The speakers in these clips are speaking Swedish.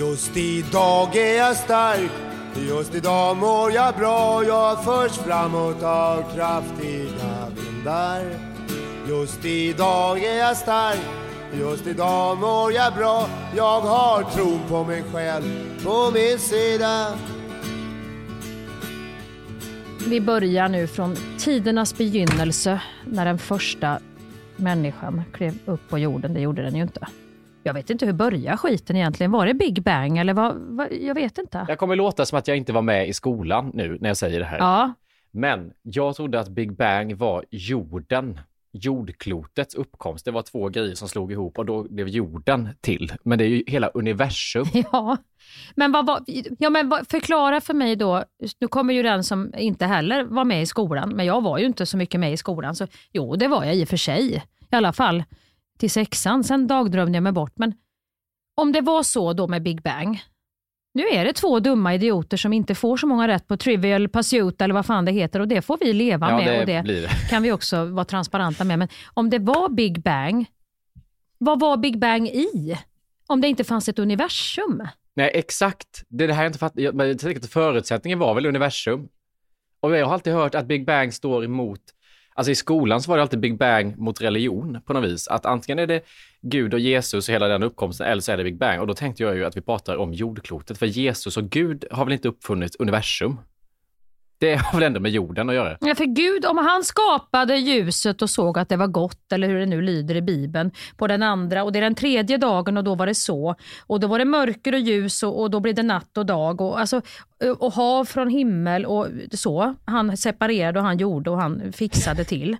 Just idag är jag stark, just idag mår jag bra. Jag förs framåt av kraftiga vindar. Just idag är jag stark, just idag mår jag bra. Jag har tron på mig själv på min sida. Vi börjar nu från tidernas begynnelse när den första människan klev upp på jorden. Det gjorde den ju inte. Jag vet inte hur börjar skiten egentligen? Var det Big Bang eller vad? vad jag vet inte. Jag kommer låta som att jag inte var med i skolan nu när jag säger det här. Ja, Men jag trodde att Big Bang var jorden. Jordklotets uppkomst. Det var två grejer som slog ihop och då blev jorden till. Men det är ju hela universum. ja. Men, vad, var- ja, men vad, förklara för mig då. Nu kommer ju den som inte heller var med i skolan, men jag var ju inte så mycket med i skolan. Så jo, det var jag i och för sig. I alla fall till sexan. Sen dagdrömde jag mig bort. Men om det var så då med Big Bang. Nu är det två dumma idioter som inte får så många rätt på Trivial Pursuit eller vad fan det heter och det får vi leva Ja, med. det och det blir kan vi också vara transparenta med. Men om det var Big Bang, vad var Big Bang i? Om det inte fanns ett universum? Nej, exakt. Det det här jag inte fattar. Men förutsättningen var väl universum. Och jag har alltid hört att Big Bang står emot, alltså i skolan så var det alltid Big Bang mot religion på något vis. Att antingen är det Gud och Jesus och hela den uppkomsten, eller så är det Big Bang. Och då tänkte jag ju att vi pratar om jordklotet, för Jesus och Gud har väl inte uppfunnit universum? Det har väl ändå med jorden att göra? Ja, för Gud, om han skapade ljuset och såg att det var gott, eller hur det nu lyder i Bibeln, på den andra och det är den tredje dagen och då var det så. Och då var det mörker och ljus och, och då blir det natt och dag. Och, alltså, eh, och hav från himmel och så. Han separerade och han gjorde och han fixade till.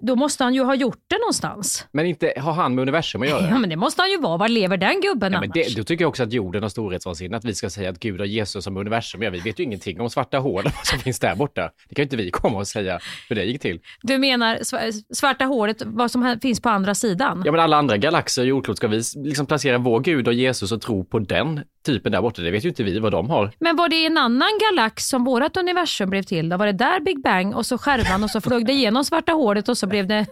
Då måste han ju ha gjort det någonstans. Men inte har han med universum att göra? Ja, men det måste han ju vara. Var lever den gubben Ja, men annars? det, då tycker jag också att jorden har storhetsvansinne, att vi ska säga att Gud har Jesus som universum. Ja, vi vet ju ingenting om svarta hål som finns där borta. Det kan ju inte vi komma och säga hur det gick till. Du menar sv- svarta hålet, vad som finns på andra sidan? Ja, men alla andra galaxer och jordklot, ska vi liksom placera vår Gud och Jesus och tro på den typen där borta? Det vet ju inte vi vad de har. Men var det i en annan galax som vårt universum blev till? Då var det där Big Bang och så skärvan och så flög det igenom svarta hålet och så blev det...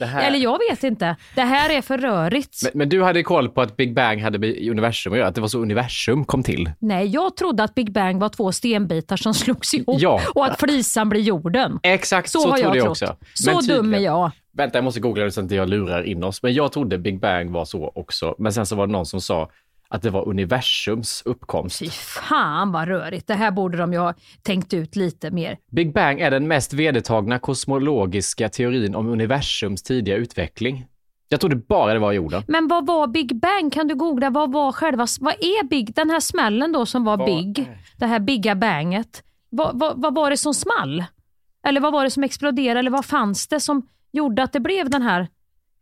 här- Eller jag vet inte. Det här är för rörigt. Men, men du hade koll på att Big Bang hade med universum att göra, att det var så universum kom till. Nej, jag trodde att Big Bang var två stenbitar som slogs ihop Ja. och att flisan blir jorden. Exakt så, Så, har trodde jag jag trott. också. Så Men dum är jag. Vänta, jag måste googla det så att jag lurar in oss. Men jag trodde Big Bang var så också. Men sen så var det någon som sa att det var universums uppkomst. Fy fan vad rörigt. Det här borde de ju ha tänkt ut lite mer. Big Bang är den mest vedertagna kosmologiska teorin om universums tidiga utveckling. Jag trodde bara det var jorden. Men vad var Big Bang? Kan du googla? Vad var själva... Vad är Big? Den här smällen då som var Vad Big, det här Bigga Banget. Vad, vad, vad var det som small? Eller vad var det som exploderade? Eller vad fanns det som gjorde att det blev den här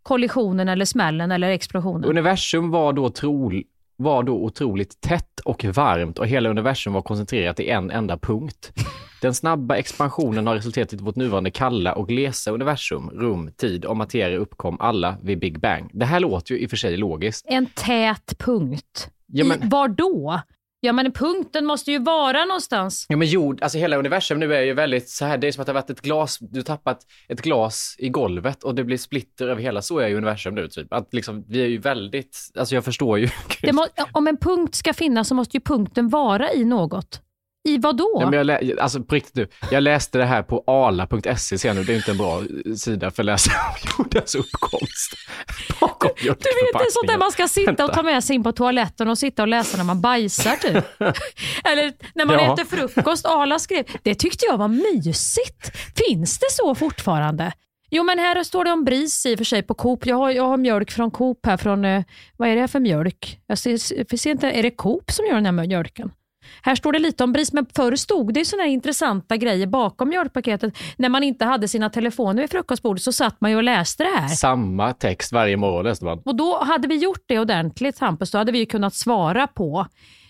kollisionen eller smällen eller explosionen? Universum var då, trol, var då otroligt tätt och varmt och hela universum var koncentrerat i en enda punkt. Den snabba expansionen har resulterat i vårt nuvarande kalla och glesa universum. Rum, tid och materia uppkom alla vid Big Bang. Det här låter ju i och för sig logiskt. En tät punkt. Ja, men- I, var då? Ja men punkten måste ju vara någonstans. Ja men jord, alltså hela universum nu är ju väldigt så här, det är som att det har varit ett glas, du har tappat ett glas i golvet och det blir splitter över hela, så är ju universum nu typ. Att liksom, vi är ju väldigt, alltså jag förstår ju. Må, om en punkt ska finnas så måste ju punkten vara i något. I vad då? Ja, men jag lä- alltså på riktigt nu, jag läste det här på ala.se sen nu, det är inte en bra eh, sida för att läsa om jordens uppkomst. Bakom Du vet, det är sånt där man ska sitta och ta med sig in på toaletten och sitta och läsa när man bajsar typ. Eller när man Ja. äter frukost. Arla skrev, det tyckte jag var mysigt. Finns det så fortfarande? Jo men här står det om BRIS i och för sig på Coop. Jag har, jag har mjölk från Coop här från, eh, vad är det här för mjölk? Jag ser, ser inte, är det Coop som gör den här mjölken? Här står det lite om BRIS, men förr stod det här intressanta grejer bakom mjölkpaketet. När man inte hade sina telefoner vid frukostbordet så satt man ju och läste det här. Samma text varje morgon läste man. Och då hade vi gjort det ordentligt Hampus, då hade vi ju kunnat svara på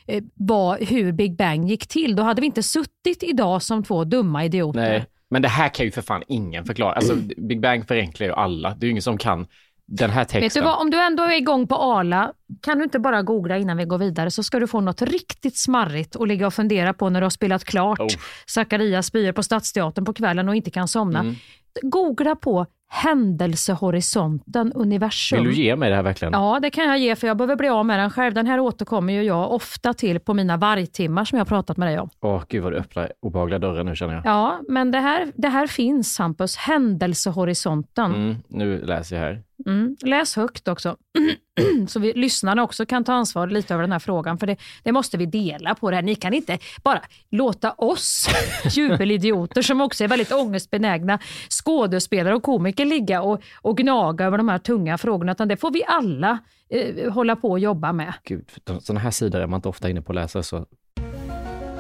eh, vad, hur Big Bang gick till. Då hade vi inte suttit idag som två dumma idioter. Nej, men det här kan ju för fan ingen förklara. Alltså Big Bang förenklar ju alla. Det är ju ingen som kan den här Vet du texten. vad, om du ändå är igång på Arla, kan du inte bara googla innan vi går vidare så ska du få något riktigt smarrigt att ligga och fundera på när du har spelat klart Oh. Zacharias spyor på Stadsteatern på kvällen och inte kan somna. Mm. Googla på händelsehorisonten, universum. Vill du ge mig det här verkligen? Ja, det kan jag ge för jag behöver bli av med den själv. Den här återkommer ju jag ofta till på mina vargtimmar som jag har pratat med dig om. Åh, gud vad du öppnar obehagliga dörrar nu känner jag. Ja, men det här, det här finns Hampus, händelsehorisonten. Mm, nu läser jag här. Mm. Läs högt också, så vi, lyssnarna också kan ta ansvar lite över den här frågan, för det, det måste vi dela på det här. Ni kan inte bara låta oss jubelidioter, som också är väldigt ångestbenägna skådespelare och komiker, ligga och, och gnaga över de här tunga frågorna, utan det får vi alla eh, hålla på och jobba med. Gud, sådana här sidor är man inte ofta inne på att läsa. Så.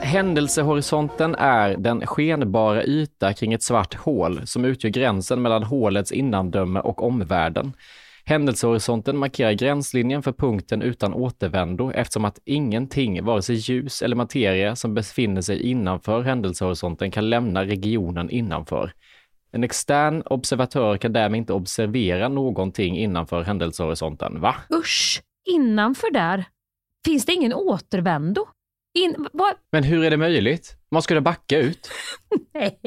Händelsehorisonten är den skenbara yta kring ett svart hål som utgör gränsen mellan hålets innandöme och omvärlden. Händelsehorisonten markerar gränslinjen för punkten utan återvändo eftersom att ingenting, vare sig ljus eller materia som befinner sig innanför händelsehorisonten kan lämna regionen innanför. En extern observatör kan därmed inte observera någonting innanför händelsehorisonten. Va? Usch, innanför där finns det ingen återvändo. In, vad? Men hur är det möjligt? Man skulle backa ut. Nej.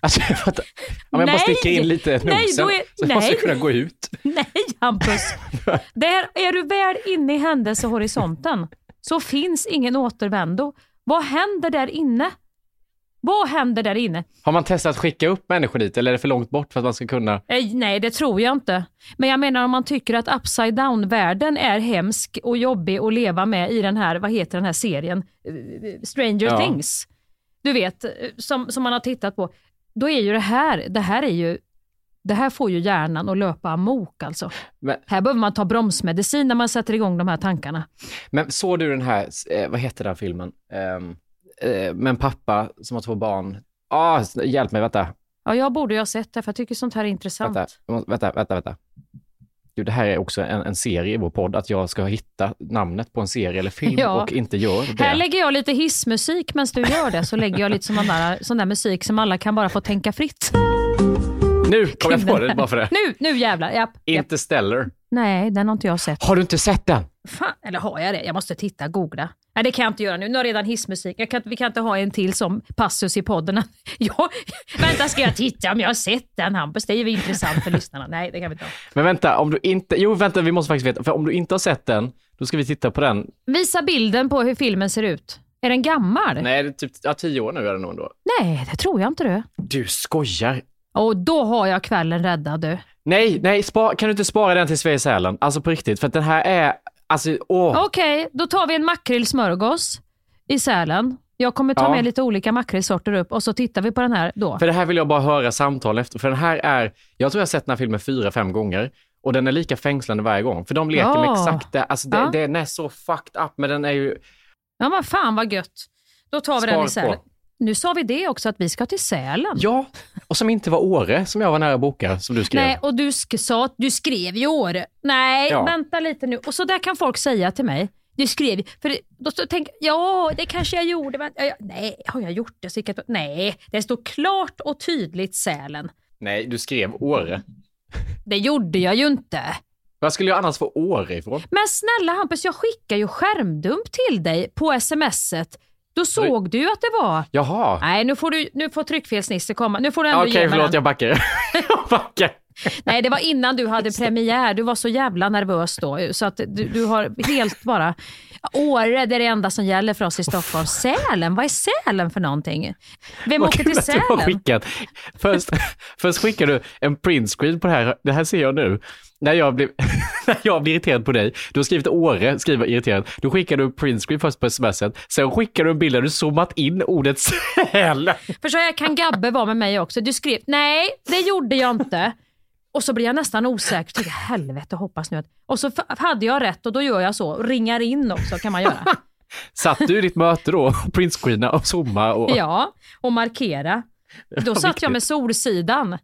Alltså, jag fattar. Om jag bara Nej. sticker in lite Nej, nosen då är- så måste nej. jag kunna gå ut. Nej, Hampus. Där är du väl inne i händelsehorisonten så finns ingen återvändo. Vad händer där inne? Vad händer där inne? Har man testat att skicka upp människor dit eller är det för långt bort för att man ska kunna? Eh, Nej, det tror jag inte. Men jag menar om man tycker att upside down-världen är hemsk och jobbig att leva med i den här, vad heter den här serien? Eh, Stranger Ja. Things. Du vet, eh, som, som man har tittat på. Då är ju det här, det här är ju, det här får ju hjärnan att löpa amok alltså. Men, Här behöver man ta bromsmedicin när man sätter igång de här tankarna. men såg du den här, vad heter den filmen? Um, eh, med en pappa som har två barn. Ah, hjälp mig, vänta. Ja, jag borde ju ha sett det för jag tycker sånt här är intressant. Vänta, vänta, vänta, vänta. Gud, det här är också en, en serie i vår podd, att jag ska hitta namnet på en serie eller film Ja. och inte gör det. Här lägger jag lite hissmusik medan du gör det, så lägger jag lite sån där, sån där musik som alla kan bara få tänka fritt. Nu kom jag på det, bara för det. Nu, nu jävlar. Japp, japp. Interstellar. Nej, den har inte jag sett. Har du inte sett den? Fan, eller har jag det? Jag måste titta, googla. Nej, det kan jag inte göra nu. Nu har jag redan hissmusik. Kan, vi kan inte ha en till som passus i podden. Ja, vänta, ska jag titta om jag har sett den Hampus? Det är ju intressant för lyssnarna. Nej, det kan vi inte ha. Men vänta, om du inte, jo vänta, vi måste faktiskt veta, för om du inte har sett den, då ska vi titta på den. Visa bilden på hur filmen ser ut. Är den gammal? Nej, det är typ ja, tio år nu är det nog ändå. Nej, det tror jag inte du. Du skojar. Och då har jag kvällen räddad du. Nej, nej, spa, kan du inte spara den till Sveriges Sälen? Alltså på riktigt, för att den här är, alltså åh. Okej, då tar vi en makrillsmörgås i Sälen. Jag kommer ta Ja. med lite olika makrillsorter upp och så tittar vi på den här då. För det här vill jag bara höra samtal efter, för den här är, jag tror jag har sett den här filmen fyra, fem gånger. Och den är lika fängslande varje gång, för de leker med Ja. exakt det. Alltså det, Ja. den är så fucked up, men den är ju... Ja men fan vad gött. Då tar vi den i Spar Sälen. på. Nu sa vi det också att vi ska till Sälen. Ja, och som inte var Åre, som jag var nära att boka, som du skrev. Nej, och du sk- sa att du skrev i år. Nej, Ja. vänta lite nu. Och så där kan folk säga till mig. Du skrev, för då står- tänk, ja det kanske jag gjorde, men ja, ja, nej, har jag gjort det? Så jag, nej, det står klart och tydligt Sälen. Nej, du skrev Åre. Det gjorde jag ju inte. Vad skulle jag annars få Åre ifrån? Men snälla Hampus, jag skickar ju skärmdump till dig på smset. Då såg du att det var... Jaha. Nej, nu får, du, nu får tryckfelsnisse komma. Nu får du ändå Okej, ge mig förlåt, den. jag backar. jag backar. Nej, det var innan du hade premiär. Du var så jävla nervös då. Så att du, du har helt bara... Åre, det är det enda som gäller för oss i Stockholm. Sälen, vad är Sälen för någonting? Vem Vad åker till Sälen? skickat. Först, först skickar du en printscreen på det här. Det här ser jag nu. När jag, blir, när jag blir irriterad på dig, du har skrivit Åre, skriver irriterad. Då skickar du en printscreen först på smset. Sen skickar du en bild där du zoomat in ordet Sälen. För så här kan Gabbe vara med mig också. Du skrev, nej, det gjorde jag inte. Och så blir jag nästan osäker. Tänker, helvete, hoppas nu att... Och så hade jag rätt och då gör jag så. Ringar in också kan man göra. Satt du i ditt möte då och printscreena och zooma? Och... Ja, och markera. Då satt jag viktigt. med Solsidan.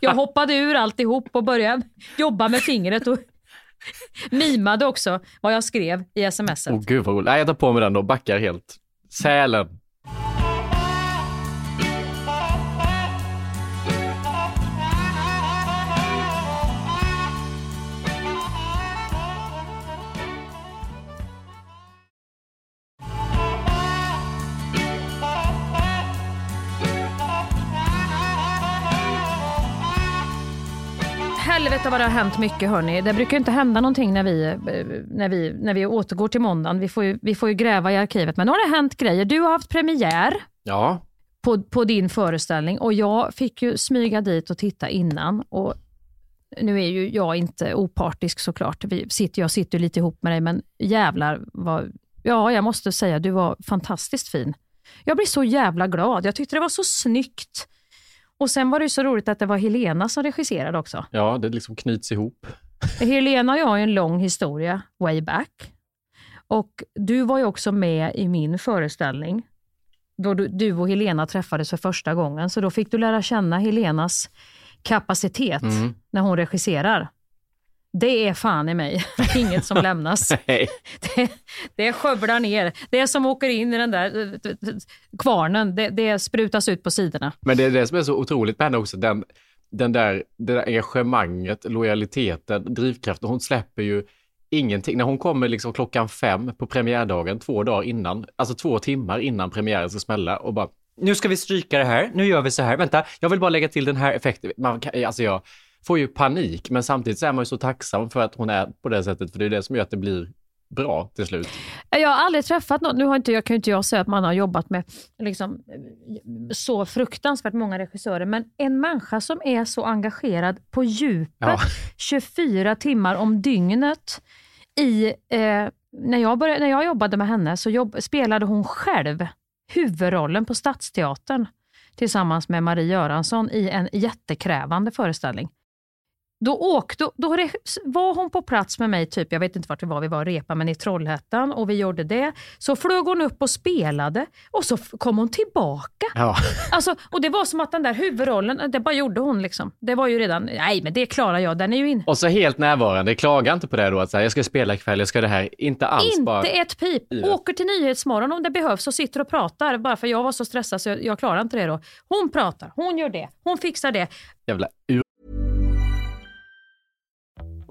Jag hoppade ur alltihop och började jobba med fingret och mimade också vad jag skrev i smset. Åh gud vad roligt. Nej, jag tar på mig den och backar helt. Sälen. Helvete vad det har hänt mycket hörni. Det brukar inte hända någonting när vi, eh, när vi, när vi återgår till måndagen. Vi får, ju, vi får ju gräva i arkivet. Men nu har det hänt grejer. Du har haft premiär Ja, på, på din föreställning och jag fick ju smyga dit och titta innan. Och nu är ju jag inte opartisk såklart. Vi sitter, jag sitter lite ihop med dig, men jävlar vad... Ja, jag måste säga, du var fantastiskt fin. Jag blir så jävla glad. Jag tyckte det var så snyggt. Och sen var det ju så roligt att det var Helena som regisserade också. ja, det liksom knyts ihop. Helena och jag har en lång historia way back. Och du var ju också med i min föreställning då du, du och Helena träffades för första gången. Så då fick du lära känna Helenas kapacitet Mm. när hon regisserar. Det är fan i mig inget som lämnas. Nej. Det, det skövlar ner. Det som åker in i den där kvarnen, det, det sprutas ut på sidorna. Men det är det som är så otroligt med henne också, den, den där, det där engagemanget, lojaliteten, drivkraften. Hon släpper ju ingenting. När hon kommer liksom klockan fem på premiärdagen, två dagar innan, alltså två timmar innan premiären ska smälla och bara nu ska vi stryka det här, nu gör vi så här, vänta, jag vill bara lägga till den här effekten. Man kan, alltså jag får ju panik, men samtidigt så är man ju så tacksam för att hon är på det sättet, för det är det som gör att det blir bra till slut. Jag har aldrig träffat någon, nu har inte, jag kan ju inte jag säga att man har jobbat med liksom, så fruktansvärt många regissörer, men en människa som är så engagerad på djupet, Ja. 24 timmar om dygnet. I, eh, när, jag började, när jag jobbade med henne så jobb, spelade hon själv huvudrollen på Stadsteatern tillsammans med Marie Göransson i en jättekrävande föreställning. Då, åk, då, då var hon på plats med mig, typ, jag vet inte vart vi var, vi var och repa, men i Trollhättan och vi gjorde det. Så flög hon upp och spelade och så kom hon tillbaka. Ja. Alltså, och det var som att den där huvudrollen, det bara gjorde hon liksom. Det var ju redan, nej men det klarar jag, den är ju in. Och så helt närvarande, klaga inte på det då, att säga jag ska spela ikväll, jag ska det här, inte alls Inte bara. ett pip. Åker till Nyhetsmorgon om det behövs och sitter och pratar. Bara för jag var så stressad så jag, jag klarar inte det då. Hon pratar, hon gör det, hon fixar det. Jävla.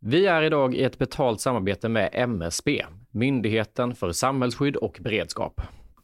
Vi är idag i ett betalt samarbete med MSB, Myndigheten för samhällsskydd och beredskap.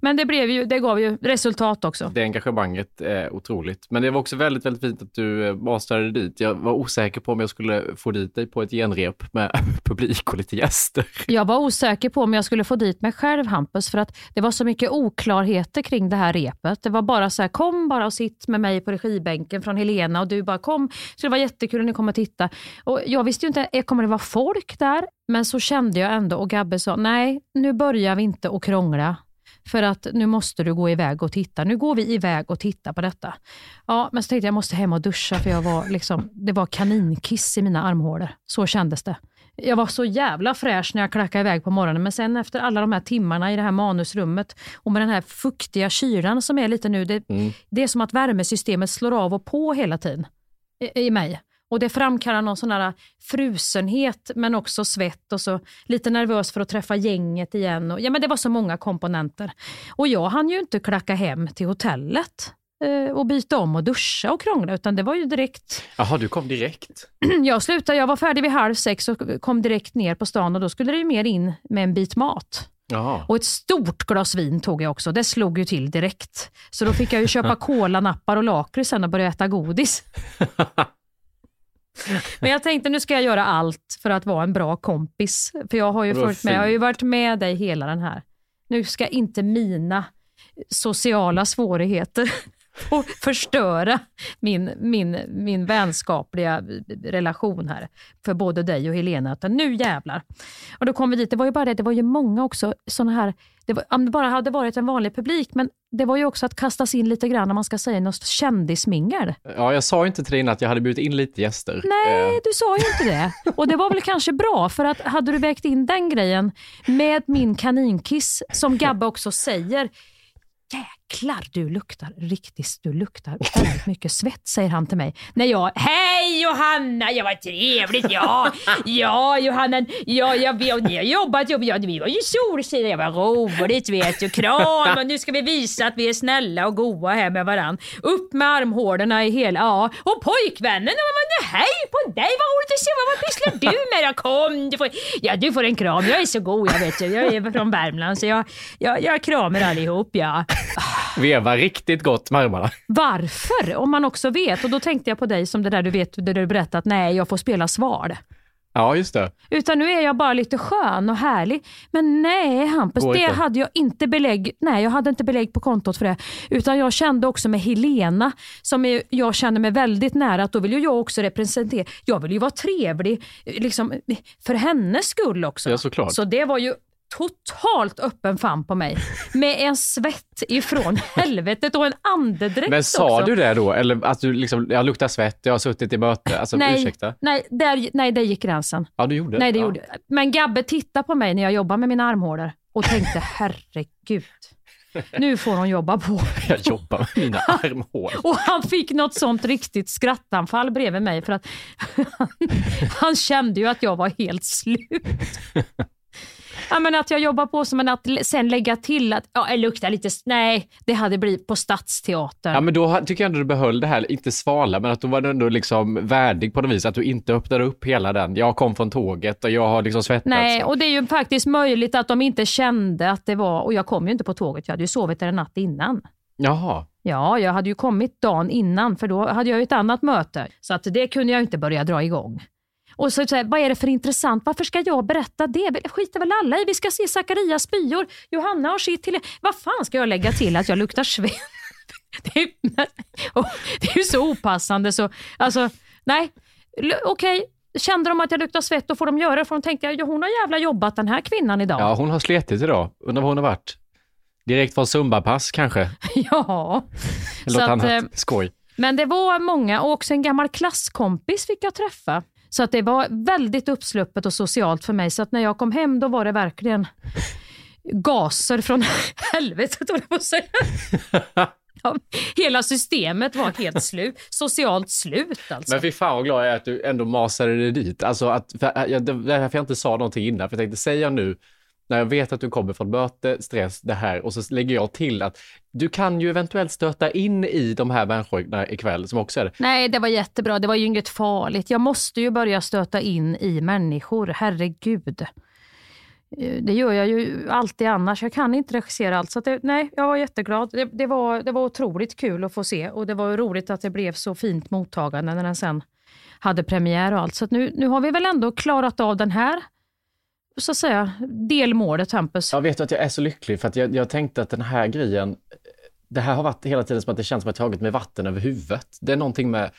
Men det, blev ju, det gav ju resultat också. Det engagemanget är otroligt. Men det var också väldigt, väldigt fint att du eh, mastrade dit. Jag var osäker på om jag skulle få dit dig på ett genrep med publik och lite gäster. Jag var osäker på om jag skulle få dit mig själv, Hampus, för att det var så mycket oklarheter kring det här repet. Det var bara så här, kom bara och sitt med mig på regibänken från Helena och du bara kom. Så det var jättekul att ni kom och titta. Och jag visste ju inte, eh, kommer det vara folk där? Men så kände jag ändå och Gabbe sa, nej, nu börjar vi inte att krångla. För att nu måste du gå iväg och titta. Nu går vi iväg och tittar på detta. Ja, men så tänkte jag, jag måste hem och duscha för jag var liksom, det var kaninkiss i mina armhålor. Så kändes det. Jag var så jävla fräsch när jag klackade iväg på morgonen, men sen efter alla de här timmarna i det här manusrummet och med den här fuktiga kylan som är lite nu, det, mm. det är som att värmesystemet slår av och på hela tiden i, i mig. Och Det framkallar någon sån här frusenhet men också svett och så lite nervös för att träffa gänget igen. Och, ja, men det var så många komponenter. Och jag hann ju inte klacka hem till hotellet eh, och byta om och duscha och krångla utan det var ju direkt. Jaha, du kom direkt? Jag slutade, jag var färdig vid halv sex och kom direkt ner på stan och då skulle det ju mer in med en bit mat. Jaha. Och ett stort glas vin tog jag också. Det slog ju till direkt. Så då fick jag ju köpa kolanappar och lakrits sen och börja äta godis. Men jag tänkte nu ska jag göra allt för att vara en bra kompis. För jag har ju följt med, jag har ju varit med dig hela den här. Nu ska inte mina sociala svårigheter förstöra min, min, min vänskapliga relation här för både dig och Helena. Utan nu jävlar. Och då kom vi dit. Det var ju bara det, det var ju många också sådana här, det var, om det bara hade varit en vanlig publik, men det var ju också att kastas in lite grann, när man ska säga, något kändismingel. Ja, jag sa ju inte till dig att jag hade bjudit in lite gäster. Nej, eh. du sa ju inte det. Och det var väl kanske bra, för att hade du vägt in den grejen med min kaninkiss, som Gabbe också säger, jäklar jäklar du luktar riktigt, du luktar väldigt mycket svett, säger han till mig. När jag, hej Johanna, ja vad trevligt, ja, ja Johanna, ja, jag vet, ni har jobbat, ja, vi var ju Solsidan, jag vad roligt vet du, kram och nu ska vi visa att vi är snälla och goa här med varann. Upp med armhålorna i hela, ja, och pojkvännen, ja, hej på dig, vad roligt att se, vad pysslar du med då? Kom, du får, ja du får en kram, jag är så god jag vet, jag är från Värmland så jag, jag, jag kramar allihop ja. Veva riktigt gott med armarna. Varför? Om man också vet. Och då tänkte jag på dig som det där du vet, det du berättat, nej jag får spela sval. Ja, just det. Utan nu är jag bara lite skön och härlig. Men nej Hampus, Går det inte. hade jag inte belägg, nej jag hade inte belägg på kontot för det. Utan jag kände också med Helena, som är, jag känner mig väldigt nära, att då vill ju jag också representera. Jag vill ju vara trevlig, liksom, för hennes skull också. Ja, såklart. Så det var ju totalt öppen famn på mig. Med en svett ifrån helvetet och en andedräkt Men sa också. du det då? Eller att du liksom, jag luktar svett, jag har suttit i möte. Alltså Nej, ursäkta. nej, där, nej, där gick gränsen. Ja, du gjorde Nej, det ja. gjorde Men Gabbe tittade på mig när jag jobbade med mina armhålor och tänkte herregud, nu får hon jobba på. Jag jobbar med mina armhål. Och han fick något sånt riktigt skrattanfall bredvid mig för att han, han kände ju att jag var helt slut. Ja, men att jag jobbar på som en att sen lägga till att ja, jag luktar lite, nej, det hade blivit på Stadsteatern. Ja, men då tycker jag ändå du behöll det här, inte svala, men att då var du ändå liksom värdig på något vis. Att du inte öppnade upp hela den. Jag kom från tåget och jag har liksom svettats. Nej, och det är ju faktiskt möjligt att de inte kände att det var, och jag kom ju inte på tåget, jag hade ju sovit där en natt innan. Jaha. Ja, jag hade ju kommit dagen innan för då hade jag ju ett annat möte. Så att det kunde jag inte börja dra igång. Och så, så här, vad är det för intressant? Varför ska jag berätta det? Skiter väl alla i. Vi ska se Zacharias spyor. Johanna har sitt till... Vad fan ska jag lägga till att jag luktar svett? Det är, och det är ju så opassande så... Alltså, nej. Okej, kände de att jag luktar svett, då får de göra det. För de tänkte, ja, hon har jävla jobbat den här kvinnan idag. Ja, hon har slitit idag. Undrar var hon har varit. Direkt från Zumba-pass kanske? ja. Eller något att, annat eh, skoj. Men det var många och också en gammal klasskompis fick jag träffa. Så att det var väldigt uppsluppet och socialt för mig. Så att när jag kom hem då var det verkligen gaser från helvetet, höll jag på att säga. Ja, hela systemet var helt slut. Socialt slut alltså. Men fy fan vad glad jag är att du ändå masade dig dit. Alltså att, för, jag, det därför jag inte sa någonting innan. För jag tänkte, säger jag nu, när jag vet att du kommer från möte, stress, det här och så lägger jag till att du kan ju eventuellt stöta in i de här människorna ikväll som också är det. Nej, det var jättebra. Det var ju inget farligt. Jag måste ju börja stöta in i människor. Herregud. Eh, det gör jag ju alltid annars. Jag kan inte regissera allt. Så att det, nej, jag var jätteglad. Det, det, var, det var otroligt kul att få se och det var roligt att det blev så fint mottagande när den sen hade premiär och allt. Så att nu, nu har vi väl ändå klarat av den här så att säga, delmålet, Hampus. Jag vet att jag är så lycklig för att jag, jag tänkte att den här grejen, det här har varit hela tiden som att det känns som att jag tagit mig vatten över huvudet. Det är någonting med,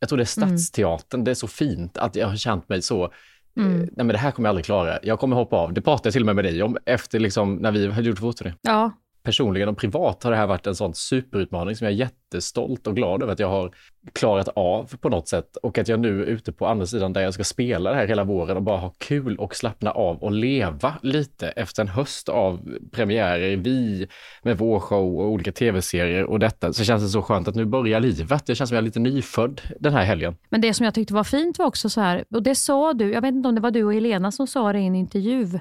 jag tror det är Stadsteatern, det är så fint att jag har känt mig så, Mm. eh, nej men det här kommer jag aldrig klara. Jag kommer hoppa av. Det pratade jag till och med med dig om efter liksom när vi hade gjort fototurné. Ja, Personligen och privat har det här varit en sån superutmaning som jag är jättestolt och glad över att jag har klarat av på något sätt och att jag nu är ute på andra sidan där jag ska spela det här hela våren och bara ha kul och slappna av och leva lite efter en höst av premiärer, vi med vår show och olika tv-serier och detta så känns det så skönt att nu börjar livet. Det känns som jag är lite nyfödd den här helgen. Men det som jag tyckte var fint var också så här, och det sa du, jag vet inte om det var du och Helena som sa det i en intervju,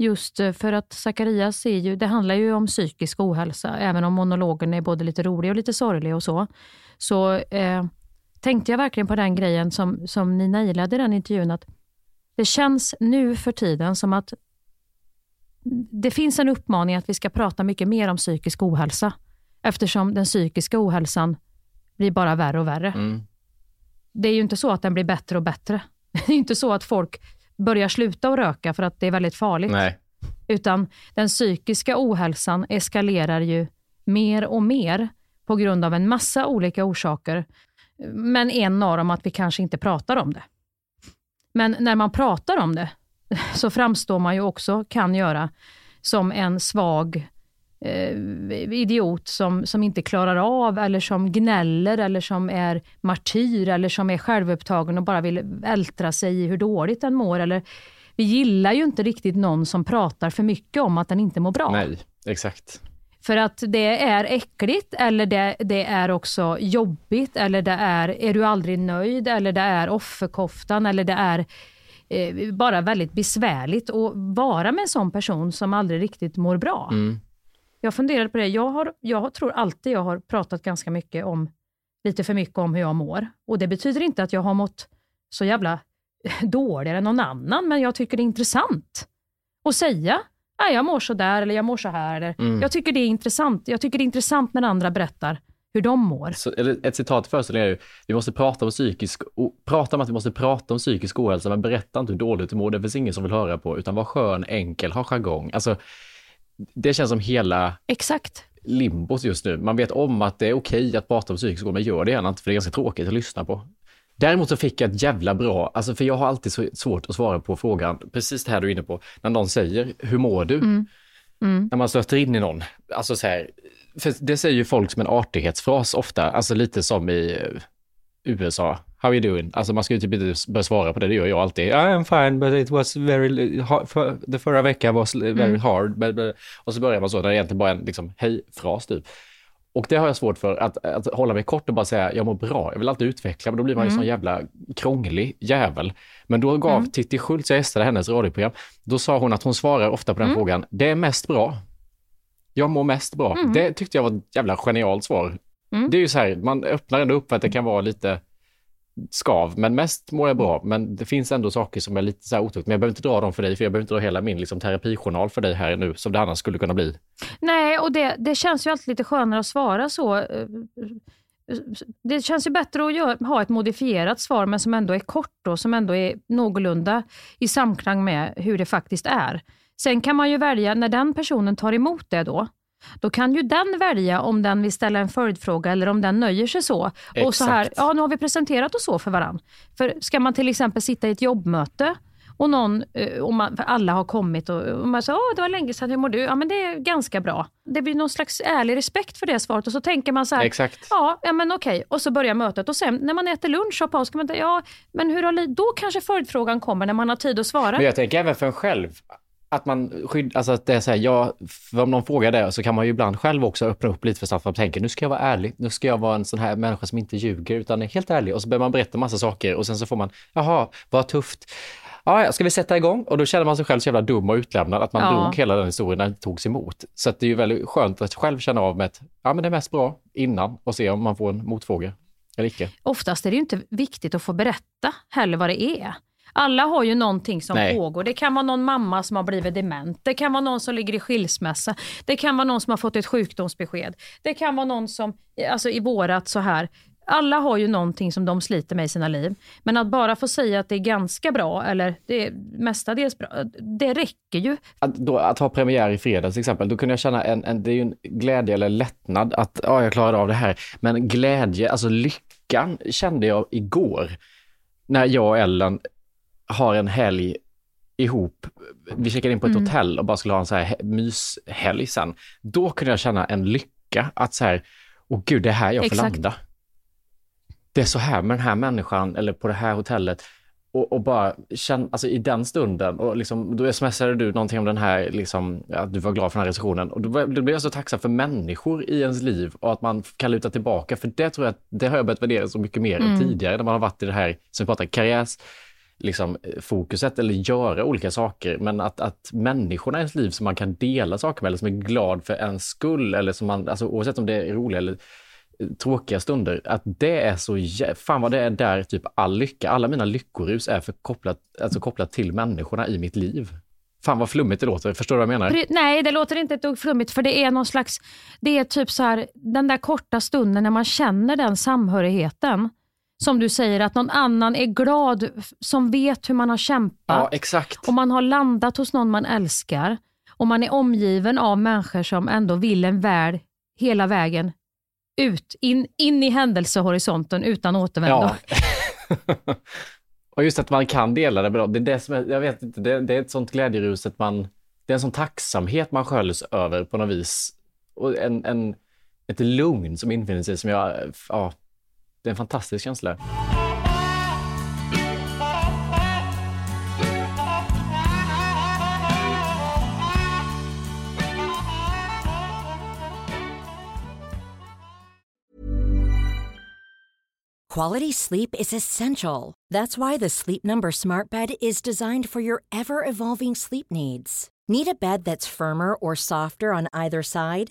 just eh, för att Zacharias är ju, det handlar ju om psykisk ohälsa, även om monologen är både lite rolig och lite sorglig och så. Så eh, tänkte jag verkligen på den grejen som, som ni nailade i den intervjun, att det känns nu för tiden som att det finns en uppmaning att vi ska prata mycket mer om psykisk ohälsa, eftersom den psykiska ohälsan blir bara värre och värre Mm. det är ju inte så att den blir bättre och bättre. Det är inte så att folk börjar sluta att röka för att det är väldigt farligt. Nej, Utan den psykiska ohälsan eskalerar ju mer och mer på grund av en massa olika orsaker. Men en av dem att vi kanske inte pratar om det. Men när man pratar om det så framstår man ju också, kan göra, som en svag idiot som, som inte klarar av eller som gnäller eller som är martyr eller som är självupptagen och bara vill vältra sig i hur dåligt den mår. Eller, vi gillar ju inte riktigt någon som pratar för mycket om att den inte mår bra. nej, exakt. För att det är äckligt eller det, det är också jobbigt eller det är, är du aldrig nöjd eller det är offerkoftan eller det är eh, bara väldigt besvärligt att vara med en sån person som aldrig riktigt mår bra. Mm. Jag funderade på det. Jag, har, jag tror alltid jag har pratat ganska mycket om, lite för mycket om hur jag mår. Och det betyder inte att jag har mått så jävla dåligare än någon annan, men jag tycker det är intressant att säga Nej, jag mår så där eller jag mår så här. Eller, Mm. Jag tycker det är intressant. Jag tycker det är intressant när andra berättar hur de mår. Så, ett citat i föreställningen är ju, vi måste prata om psykisk, o, prata om att vi måste prata om psykisk ohälsa, men berätta inte hur dåligt du mår, det finns ingen som vill höra på, utan var skön, enkel, ha jargong. Alltså, det känns som hela Exakt. limbos just nu. Man vet om att det är okej att prata om psykisk ohälsa, men gör det gärna inte, för det är ganska tråkigt att lyssna på. Däremot så fick jag ett jävla bra, alltså för jag har alltid så svårt att svara på frågan, precis det här du är inne på, när någon säger, hur mår du? Mm. Mm. När man stöter in i någon, alltså så här, för det säger ju folk som en artighetsfras ofta, alltså lite som i eh, USA. How you doing? Alltså man ska ju typ inte börja svara på det, det gör jag alltid. I'm fine, but it was very hard. För, the förra veckan was very Mm. hard. But, but, och så börjar man så, det egentligen bara är en liksom, hej-fras typ. Och det har jag svårt för, att, att hålla mig kort och bara säga jag mår bra. Jag vill alltid utveckla, men då blir man ju Mm. sån jävla krånglig jävel. Men då gav Mm. Titti Schultz, jag gästade hennes radioprogram, då sa hon att hon svarar ofta på den Mm. frågan, det är mest bra. Jag mår mest bra. Mm. Det tyckte jag var ett jävla genialt svar. Mm. Det är ju så här, man öppnar ändå upp för att det kan vara lite skav, men mest mår jag bra. Men det finns ändå saker som är lite så här otukt. Men jag behöver inte dra dem för dig, för jag behöver inte dra hela min liksom, terapijournal för dig här nu, som det annars skulle kunna bli. Nej, och det, det känns ju alltid lite skönare att svara så. eh, Det känns ju bättre att göra, ha ett modifierat svar, men som ändå är kort och som ändå är någorlunda i samklang med hur det faktiskt är. Sen kan man ju välja, när den personen tar emot det då, då kan ju den välja om den vill ställa en följdfråga eller om den nöjer sig så. Och så här, Exakt. ja nu har vi presenterat oss så för varandra. För ska man till exempel sitta i ett jobbmöte och någon, eh, och man, för alla har kommit och, och man säger åh det var länge sedan, hur mår du? Ja men det är ganska bra. Det blir någon slags ärlig respekt för det svaret och så tänker man så här, Exakt. Ja, ja men okej. Och så börjar mötet. Och sen när man äter lunch och paus, man ja, men hur har li-" Då kanske följdfrågan kommer när man har tid att svara. Men jag tänker även för en själv, att man skydd, alltså att det är så här, ja, om någon frågar det så kan man ju ibland själv också öppna upp lite för snabbt och tänka, nu ska jag vara ärlig, nu ska jag vara en sån här människa som inte ljuger utan är helt ärlig och så börjar man berätta massa saker och sen så får man, jaha, vad tufft. Ja, ska vi sätta igång? Och då känner man sig själv så jävla dum och utlämnad att man Ja. drog hela den historien när inte togs emot. Så att det är ju väldigt skönt att själv känna av med att, ja men det är mest bra innan och se om man får en motfråga eller icke. Oftast är det ju inte viktigt att få berätta heller vad det är. Alla har ju någonting som Nej. pågår. Det kan vara någon mamma som har blivit dement. Det kan vara någon som ligger i skilsmässa. Det kan vara någon som har fått ett sjukdomsbesked. Det kan vara någon som, alltså i vårat så här. Alla har ju någonting som de sliter med i sina liv. Men att bara få säga att det är ganska bra eller det är mestadels bra, det räcker ju. att, då, att ha premiär i fredags till exempel, då kunde jag känna en, en, det är ju en glädje eller lättnad att ja, jag klarade av det här. Men glädje, alltså lyckan kände jag igår när jag och Ellen har en helg ihop. Vi checkade in på ett Mm. hotell och bara skulle ha en så här he- myshelg sen. Då kunde jag känna en lycka att så här, åh gud, det är här jag får Exakt. landa. Det är så här med den här människan eller på det här hotellet och, och bara känna, alltså i den stunden, och liksom, då smsade du någonting om den här, liksom, att du var glad för den här recensionen. Och då, var- då blev jag så tacksam för människor i ens liv och att man kan luta tillbaka. För det tror jag det har jag börjat värdera så mycket mer än Mm. tidigare när man har varit i det här, som vi pratar, karriärs liksom, eh, fokuset eller göra olika saker. Men att, att människorna i ens liv som man kan dela saker med eller som är glad för ens skull eller som man, alltså oavsett om det är roliga eller eh, tråkiga stunder, att det är så fan vad det är där typ all lycka, alla mina lyckorus är för kopplat, alltså kopplat till människorna i mitt liv. Fan vad flummigt det låter, förstår du vad jag menar? Nej, det låter inte ett dugg flummigt för det är någon slags, det är typ så här, den där korta stunden när man känner den samhörigheten. Som du säger, att någon annan är glad, som vet hur man har kämpat. Ja, exakt. och man har landat hos någon man älskar. Och man är omgiven av människor som ändå vill en väl hela vägen ut, in, in i händelsehorisonten utan återvändo. Ja. och just att man kan dela det bra. Det är det som är, jag vet inte, det, det är ett sånt glädjerus att man, det är en sån tacksamhet man sköljs över på något vis. Och en, en, ett lugn som infinner sig som jag, ja, Det är en fantastisk känsla. Quality sleep is essential. That's why the Sleep Number smart bed is designed for your ever-evolving sleep needs. Need a bed that's firmer or softer on either side?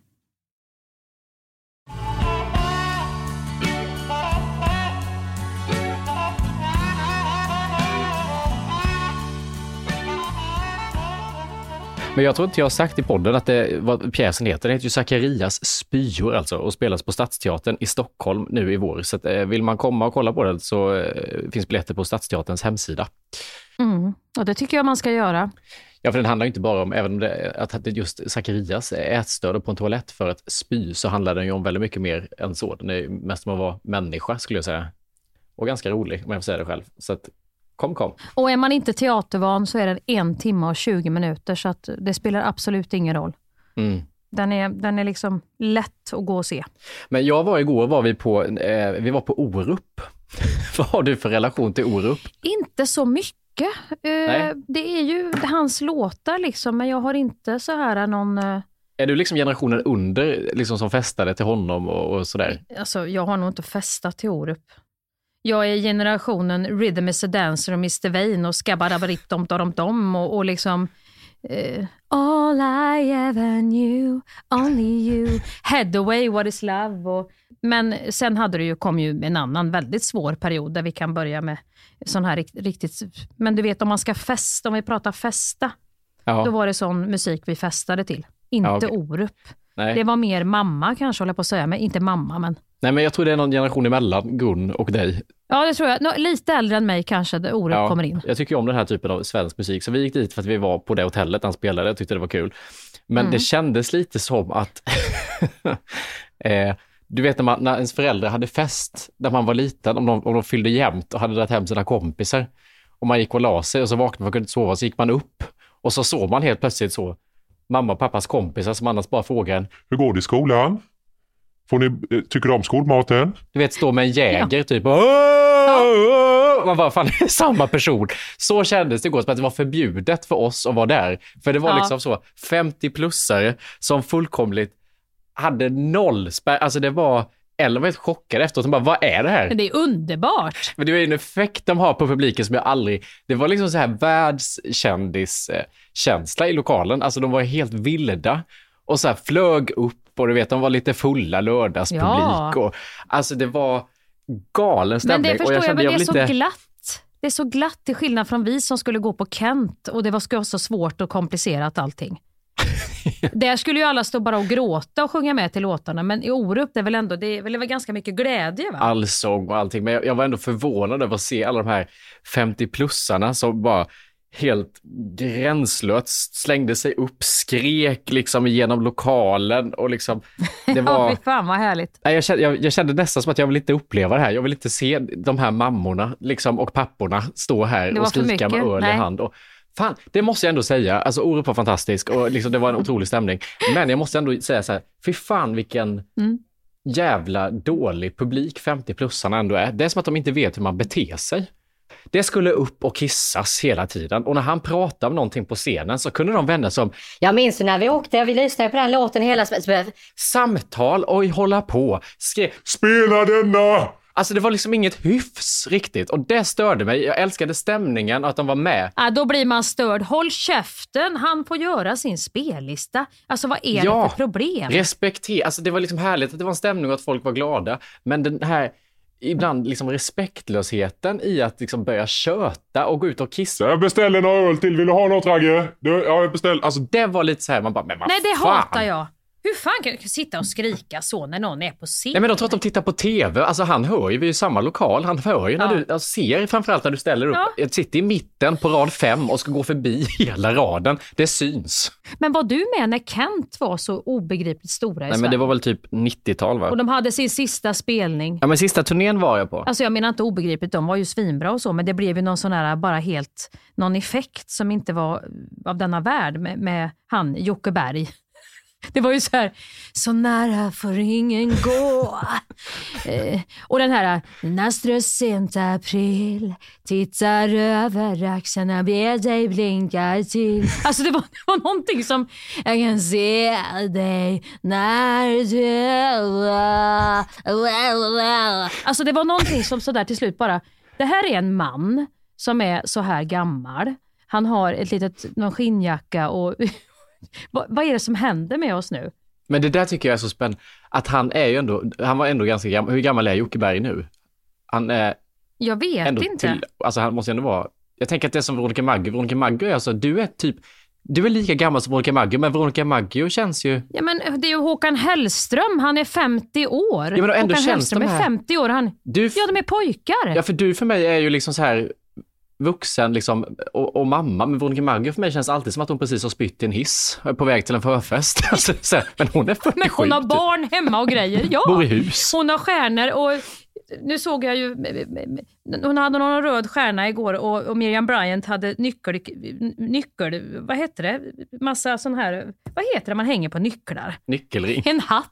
Men jag tror inte jag har sagt i podden att det, vad pjäsen heter. Den heter ju Zacharias spyor alltså och spelas på Stadsteatern i Stockholm nu i vår. Så att, eh, vill man komma och kolla på den så eh, finns biljetter på Stadsteaterns hemsida. Mm. Och det tycker jag man ska göra. Ja, för den handlar inte bara om, även om det, att just Zacharias är ätstörd på en toalett för att spy, så handlar den ju om väldigt mycket mer än så. Den är mest om att vara människa, skulle jag säga. Och ganska rolig, om jag får säga det själv. Så att, kom, kom. Och är man inte teatervan så är den en timme och 20 minuter så att det spelar absolut ingen roll. Mm. Den är, den är liksom lätt att gå och se. Men jag var igår, var vi på, eh, vi var på Orup. Vad har du för relation till Orup? Inte så mycket. Eh, det är ju hans låtar liksom, men jag har inte så här någon... Eh, Är du liksom generationen under, liksom som festade till honom och, och sådär? alltså, jag har nog inte festat till Orup. Jag är generationen Rhythm is a Dancer och Mr Vain och Skabbadabarittom dom dom och, och liksom eh, All I ever knew, only you, Head away, what is love? Och, men sen hade det ju, kom ju en annan väldigt svår period där vi kan börja med sån här rikt- riktigt... Men du vet om man ska festa, om vi pratar festa, Ja, då var det sån musik vi festade till. Inte Ja, okej. Orup. nej. Det var mer mamma kanske, håller jag på att säga, men inte mamma, men Nej, men jag tror det är någon generation emellan Gun och dig. Ja, det tror jag. Nå, lite äldre än mig kanske, där Orup kommer in. Jag tycker om den här typen av svensk musik, så vi gick dit för att vi var på det hotellet han spelade och tyckte det var kul. Men Mm. det kändes lite som att, eh, du vet när, man, när ens föräldrar hade fest när man var liten, om de, om de fyllde jämnt och hade dragit hem sina kompisar. Och man gick och la sig och så vaknade man och kunde inte sova, så gick man upp och så såg man helt plötsligt så mamma och pappas kompisar som annars bara frågar en, Hur går det i skolan? Får ni, eh, tycker du om skolmaten? Du vet, stå med en jäger typ. Åh, åh! Man bara, fan det är samma person. Så kändes det igår, som att det var förbjudet för oss att vara där. För det var Ja. liksom så, 50-plussare som fullkomligt hade noll spärr. Alltså det var, eller var helt chockade efteråt. De bara, vad är det här? Men det är underbart. Men det är en effekt de har på publiken som jag aldrig... Det var liksom så här världskändiskänsla i lokalen. Alltså de var helt vilda och så här flög upp och du vet, de var lite fulla lördagspublik. Ja. Och, alltså det var galen Men stämning. det och förstår jag, kände men det är vill så glatt. Det är så glatt till skillnad från vi som skulle gå på Kent och det var så svårt och komplicerat allting. Där skulle ju alla stå bara och gråta och sjunga med till låtarna, men i Orup det är väl ändå det är väl ganska mycket glädje? Va? allsång och allting. Men jag, jag var ändå förvånad över att se alla de här 50-plussarna som bara helt gränslöst slängde sig upp, skrek liksom genom lokalen och liksom det Ja, var... fy fan vad härligt. Jag, kände, jag, jag kände nästan som att jag vill inte uppleva det här. Jag vill inte se de här mammorna liksom, och papporna stå här och skrika med öl i hand. Och, fan, det måste jag ändå säga. Alltså Orup var fantastisk och liksom, det var en otrolig stämning. Men jag måste ändå säga så här, fy fan vilken Mm. jävla dålig publik 50-plussarna ändå är. Det är som att de inte vet hur man beter sig. Det skulle upp och kissas hela tiden och när han pratade om någonting på scenen så kunde de vända sig om Jag minns när vi åkte, vi lyssnade på den låten hela... samtal och hålla på, skrev Spela denna! Alltså det var liksom inget hyfs riktigt och det störde mig. Jag älskade stämningen och att de var med. Ja, då blir man störd. Håll käften, han får göra sin spellista. Alltså vad är Ja, det för problem? Respektera, alltså det var liksom härligt att det var en stämning och att folk var glada. Men den här ibland liksom respektlösheten i att liksom börja köta och gå ut och kissa. Jag beställer några öl till. Vill du ha något Ragge? Du, ja, jag beställer. Alltså, Det var lite så här, man bara, men vad Nej, det fan? hatar jag. Hur fan kan du sitta och skrika så när någon är på scen? Nej men de tror att de tittar på TV, alltså han hör ju, vi är i samma lokal, han hör ju när Ja. du, alltså, ser framförallt när du ställer upp, Ja. jag sitter i mitten på rad fem och ska gå förbi hela raden, det syns. Men var du med när Kent var så obegripligt stora i Nej Sverige? men det var väl typ 90-tal va? Och de hade sin sista spelning. Ja men sista turnén var jag på. Alltså jag menar inte obegripligt, de var ju svinbra och så, men det blev ju någon sån här bara helt, någon effekt som inte var av denna värld med, med han Jocke Berg. Det var ju så här, så nära får ingen gå. Eh, och den här, Nastro sent april, tittar över axlarna, ber dig blinka till. Alltså det var, det var någonting som, jag kan se dig när du... Alltså det var någonting som sådär till slut bara, det här är en man som är så här gammal. Han har ett litet, någon skinnjacka och vad, vad är det som händer med oss nu? Men det där tycker jag är så spännande, att han är ju ändå, han var ändå ganska gammal, hur gammal är Jocke Berg nu? Han är Jag vet ändå inte. till, alltså han måste ändå vara, jag tänker att det är som Veronica Maggio, Veronica Maggio är alltså, du är typ, du är lika gammal som Veronica Maggio, men Veronica Maggio känns ju, Ja, men det är ju Håkan Hellström, han är 50 år. Ja, men ändå Håkan känns Hellström de är här- 50 år. Han, du, ja, de är pojkar. ja för du för mig är ju liksom så här vuxen liksom, och, och mamma, men Veronica Maggio för mig känns alltid som att hon precis har spytt i en hiss på väg till en förfest. Alltså, men hon är 47 men hon har typ. barn hemma och grejer. Ja. Bor i hus. Hon har stjärnor och nu såg jag ju, hon hade någon röd stjärna igår och, och Miriam Bryant hade nyckel, nyckel, vad heter det? Massa sån här, vad heter det man hänger på nycklar? Nyckelring. En hatt.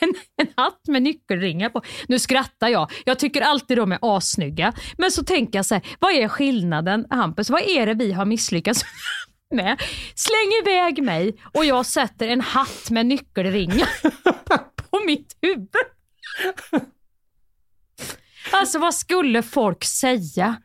En, en hatt med nyckelringar på. Nu skrattar jag. Jag tycker alltid de är assnygga. Men så tänker jag så här, vad är skillnaden Hampus? Vad är det vi har misslyckats med? Släng iväg mig och jag sätter en hatt med nyckelringar på mitt huvud. Alltså vad skulle folk säga?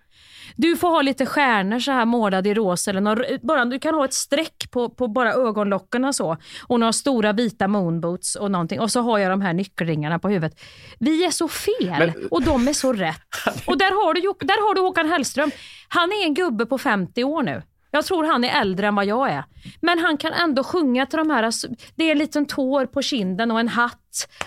Du får ha lite stjärnor så här målade i rosa eller någon, bara, du kan ha ett streck på, på bara ögonlocken så och några stora vita moonboots och någonting och så har jag de här nyckelringarna på huvudet. Vi är så fel Men- och de är så rätt. Och där har, du, där har du Håkan Hellström. Han är en gubbe på 50 år nu. Jag tror han är äldre än vad jag är. Men han kan ändå sjunga till de här, det är en liten tår på kinden och en hatt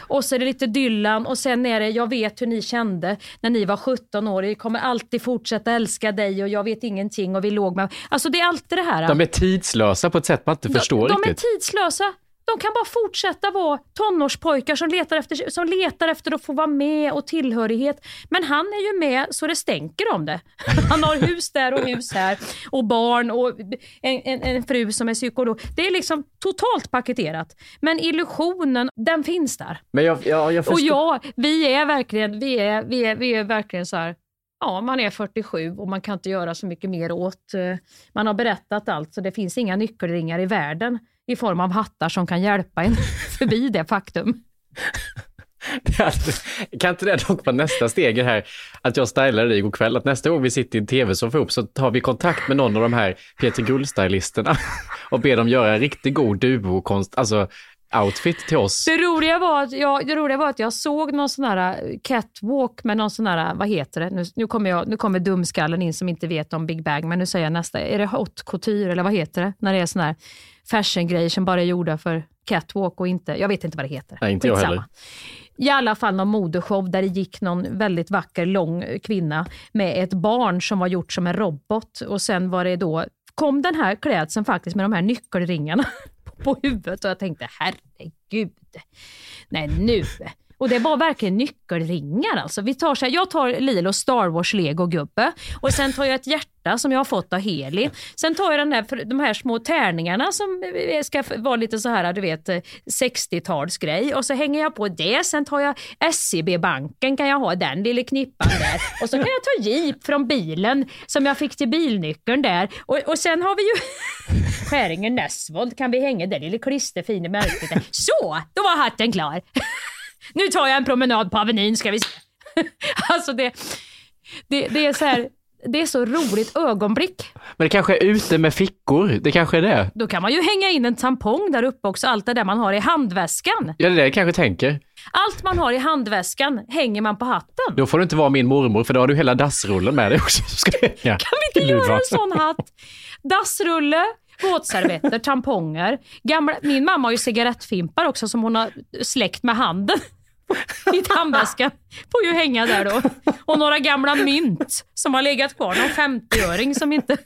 och så är det lite Dylan och sen är det jag vet hur ni kände när ni var 17 år. Jag kommer alltid fortsätta älska dig och jag vet ingenting och vi låg med... Alltså det är alltid det här. De är tidslösa på ett sätt man inte förstår de, de riktigt. är tidslösa. De kan bara fortsätta vara tonårspojkar som letar, efter, som letar efter att få vara med och tillhörighet. Men han är ju med så det stänker om det. Han har hus där och hus här och barn och en, en, en fru som är psykolog. Det är liksom totalt paketerat. Men illusionen, den finns där. Men jag, ja, jag Och ja, vi är verkligen, vi är, vi är, vi är verkligen så här, ja man är 47 och man kan inte göra så mycket mer åt, eh, man har berättat allt så det finns inga nyckelringar i världen i form av hattar som kan hjälpa en förbi det faktum. Kan inte det dock vara nästa steg här att jag stylar dig igår kväll? Att nästa gång vi sitter i en tv-soffa ihop så tar vi kontakt med någon av de här Peter Guld-stylisterna och ber dem göra en riktigt god duokonst, alltså outfit till oss. Det roliga, var att jag, det roliga var att jag såg någon sån här eh, catwalk med någon sån här, vad heter det? Nu, nu, kommer jag, nu kommer dumskallen in som inte vet om Big Bang, men nu säger jag nästa. Är det haute couture eller vad heter det? När det är sån här fashion-grejer som bara är gjorda för catwalk och inte, jag vet inte vad det heter. Nej, inte jag Skitsamma. heller. I alla fall någon modeshow där det gick någon väldigt vacker lång kvinna med ett barn som var gjort som en robot och sen var det då, kom den här klädseln faktiskt med de här nyckelringarna på huvudet och jag tänkte herregud, nej nu. Och det var verkligen nyckelringar alltså. Vi tar så här, jag tar Lilo Star Wars Lego-gubbe och sen tar jag ett hjärta som jag har fått av Heli. Sen tar jag den där, de här små tärningarna som eh, ska vara lite så här, du vet, eh, 60-talsgrej och så hänger jag på det. Sen tar jag SEB-banken kan jag ha den lilla knippan där och så kan jag ta Jeep från bilen som jag fick till bilnyckeln där och, och sen har vi ju Skäringen Näsvold kan vi hänga det lilla klisterfina märket där. Så, då var hatten klar. Nu tar jag en promenad på Avenyn ska vi se. Alltså det, det, det är så här, det är så roligt ögonblick. Men det kanske är ute med fickor, det kanske är det. Då kan man ju hänga in en tampong där uppe också, allt det där man har i handväskan. Ja, det är det jag kanske tänker. Allt man har i handväskan hänger man på hatten. Då får du inte vara min mormor för då har du hela dassrullen med dig också. Ska hänga Kan vi inte göra en sån hatt? Dassrulle, våtservetter, tamponger. Gamla, min mamma har ju cigarettfimpar också som hon har släckt med handen. I handväskan. Får ju hänga där då. Och några gamla mynt som har legat kvar. Någon 50-öring som inte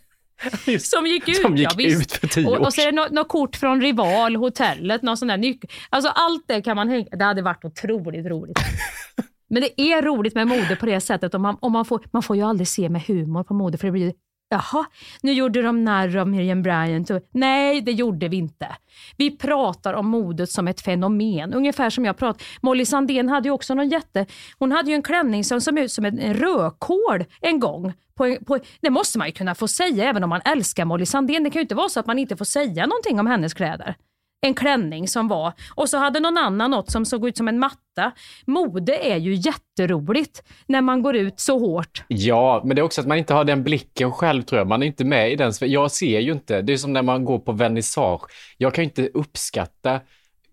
som gick ut. Som gick ja, ut för tio och, år och så är det något, något kort från Rival, hotellet, någon sån där nyckel. Alltså allt det kan man hänga. Det hade varit otroligt roligt. Men det är roligt med mode på det sättet. Om man, om man, får, man får ju aldrig se med humor på mode för det blir Jaha, nu gjorde de narr av Miriam Bryant. Nej, det gjorde vi inte. Vi pratar om modet som ett fenomen. Ungefär som jag pratar. Molly Sandén hade ju också någon jätte... Hon hade ju en klänning som såg ut som en, en rödkål en gång. På, en- på, det måste man ju kunna få säga även om man älskar Molly Sandén. Det kan ju inte vara så att man inte får säga någonting om hennes kläder. En klänning som var. Och så hade någon annan något som såg ut som en matta. Mode är ju jätteroligt när man går ut så hårt. Ja, men det är också att man inte har den blicken själv tror jag. Man är inte med i den. Jag ser ju inte. Det är som när man går på vernissage. Jag kan ju inte uppskatta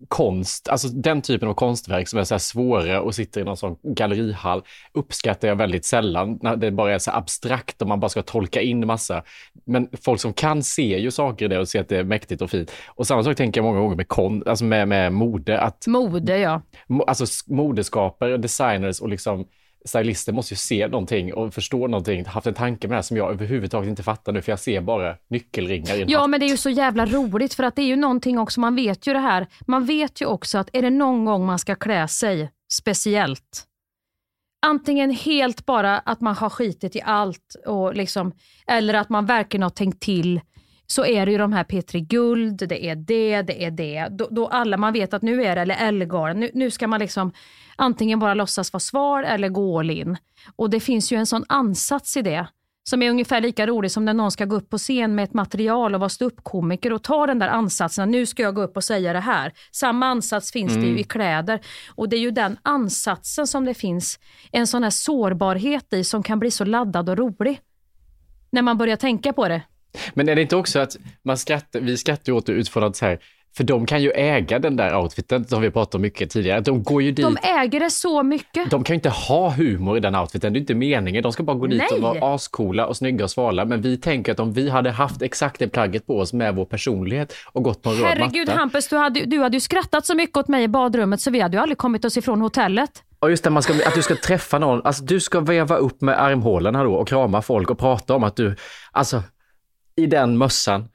konst, alltså den typen av konstverk som är så här svåra och sitter i någon sån gallerihall uppskattar jag väldigt sällan när det bara är så abstrakt och man bara ska tolka in massa. Men folk som kan ser ju saker i det och ser att det är mäktigt och fint. Och samma sak tänker jag många gånger med, kon, alltså med, med mode, att Mode ja. alltså modeskapare, designers och liksom stylister måste ju se någonting och förstå någonting, haft en tanke med det här som jag överhuvudtaget inte fattar nu för jag ser bara nyckelringar i en Ja, hatt. men det är ju så jävla roligt för att det är ju någonting också, man vet ju det här, man vet ju också att är det någon gång man ska klä sig speciellt, antingen helt bara att man har skitit i allt och liksom, eller att man verkligen har tänkt till, så är det ju de här Petri Guld, det är det, det är det. Då, då alla man vet att nu är det, eller Ellegarden, nu, nu ska man liksom antingen bara låtsas vara svar eller gå all in. Och det finns ju en sån ansats i det som är ungefär lika rolig som när någon ska gå upp på scen med ett material och vara ståuppkomiker och ta den där ansatsen, nu ska jag gå upp och säga det här. Samma ansats finns det ju i kläder och det är ju den ansatsen som det finns en sån här sårbarhet i som kan bli så laddad och rolig. När man börjar tänka på det. Men är det inte också att man skrattar, vi skrattar åt det utifrån att så här, För de kan ju äga den där outfiten som vi pratat om mycket tidigare. De går ju dit. De äger det så mycket. De kan ju inte ha humor i den outfiten, det är inte meningen. De ska bara gå dit Nej. och vara ascoola och snygga och svala. Men vi tänker att om vi hade haft exakt det plagget på oss med vår personlighet och gått på en röd Herregud matta. Hampus, du hade, du hade ju skrattat så mycket åt mig i badrummet så vi hade ju aldrig kommit oss ifrån hotellet. Och just det, man ska, att du ska träffa någon, alltså du ska veva upp med armhålorna då och krama folk och prata om att du, alltså i den mössan,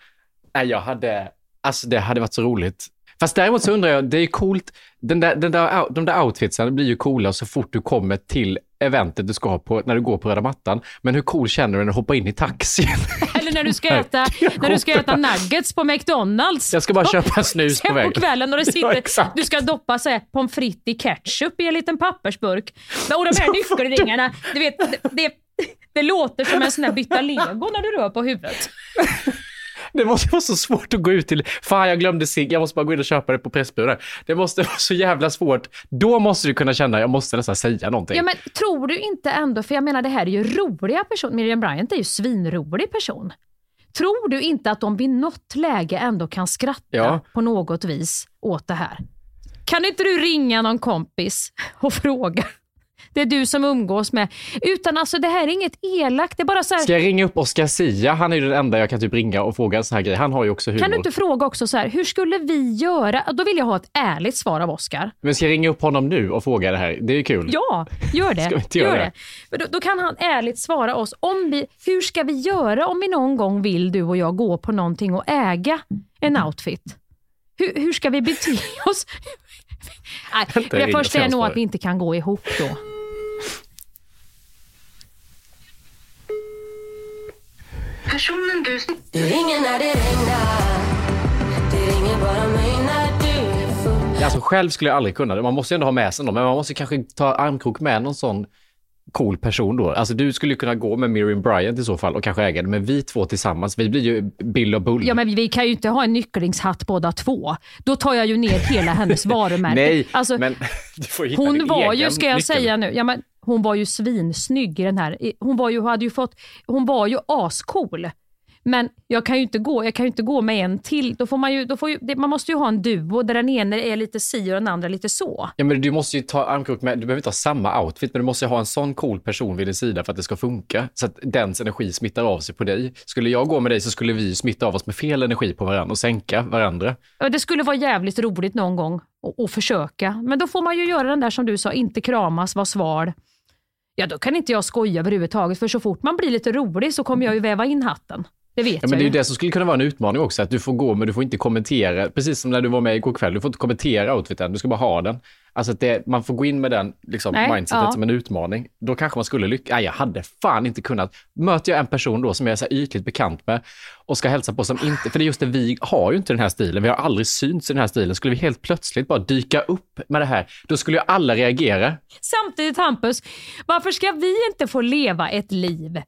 nej jag hade, alltså det hade varit så roligt. Fast däremot så undrar jag, det är coolt, den där, den där, de där outfitsen blir ju coola så fort du kommer till eventet du ska på, när du går på röda mattan. Men hur cool känner du när du hoppar in i taxin? Eller när du ska äta, när du ska äta nuggets på McDonalds. Jag ska bara köpa en snus på Sen väg. på kvällen och det Ja, sitter, exakt. du ska doppa så här, pommes frites i ketchup i en liten pappersburk. Och de här nyckelringarna, du vet, det, det, låter som en sån här bytta lego när du rör på huvudet. Det måste vara så svårt att gå ut till, fan jag glömde cigg, jag måste bara gå in och köpa det på Pressbyrån. Det måste vara så jävla svårt. Då måste du kunna känna, jag måste nästan säga någonting. Ja, men tror du inte ändå, för jag menar det här är ju roliga personer, Miriam Bryant är ju svinrolig person. Tror du inte att de vid något läge ändå kan skratta Ja. på något vis åt det här? Kan inte du ringa någon kompis och fråga? Det är du som umgås med. Utan alltså det här är inget elakt, det är bara så här. Ska jag ringa upp Oscar Sia? Han är ju den enda jag kan typ ringa och fråga en sån här grej. Han har ju också humor. Kan du inte fråga också så här, hur skulle vi göra? Då vill jag ha ett ärligt svar av Oscar. Men ska jag ringa upp honom nu och fråga det här? Det är ju kul. Ja, gör det. Ska vi inte göra gör det? det. Då, då kan han ärligt svara oss. Om vi, hur ska vi göra om vi någon gång vill, du och jag, gå på någonting och äga en outfit? Hur, hur ska vi bete oss? Nej, det första är nog att vi inte kan gå ihop då. Personen du... Du ringer när det regnar Du ringer bara mig när du är full Alltså själv skulle jag aldrig kunna det. Man måste ju ändå ha med sig någon, men man måste kanske ta armkrok med någon sån cool person då. Alltså du skulle kunna gå med Miriam Bryant i så fall och kanske äga det, men vi två tillsammans, vi blir ju Bill och Bull. Ja, men vi kan ju inte ha en nycklingshatt båda två. Då tar jag ju ner hela hennes varumärke. Nej, Alltså, men du får hitta Hon din var egen ju, ska jag nyckel. säga nu, ja, men hon var ju svinsnygg i den här. Hon var ju, hade ju fått, hon var ju ascool. Men jag kan ju inte gå, jag kan inte gå med en till. Då får man, ju, då får ju, man måste ju ha en duo där den ene är lite si och den andra lite så. Ja, men du måste ju ta armkrok med, du behöver inte ha samma outfit, men du måste ju ha en sån cool person vid din sida för att det ska funka. Så att dens energi smittar av sig på dig. Skulle jag gå med dig så skulle vi smitta av oss med fel energi på varandra och sänka varandra. Ja, Det skulle vara jävligt roligt någon gång att försöka. Men då får man ju göra den där som du sa, inte kramas, vara sval. Ja, då kan inte jag skoja överhuvudtaget, för så fort man blir lite rolig så kommer jag ju väva in hatten. Det vet Ja, jag men det är ju. det som skulle kunna vara en utmaning också, att du får gå men du får inte kommentera, precis som när du var med igår kväll, du får inte kommentera outfiten, du ska bara ha den. Alltså det, man får gå in med den liksom, Nej, mindsetet ja. som en utmaning. Då kanske man skulle lyckas. Nej, jag hade fan inte kunnat. Möter jag en person då som jag är så här ytligt bekant med och ska hälsa på som inte, för det är just det, vi har ju inte den här stilen, vi har aldrig synts i den här stilen. Skulle vi helt plötsligt bara dyka upp med det här, då skulle ju alla reagera. Samtidigt Hampus, varför ska vi inte få leva ett liv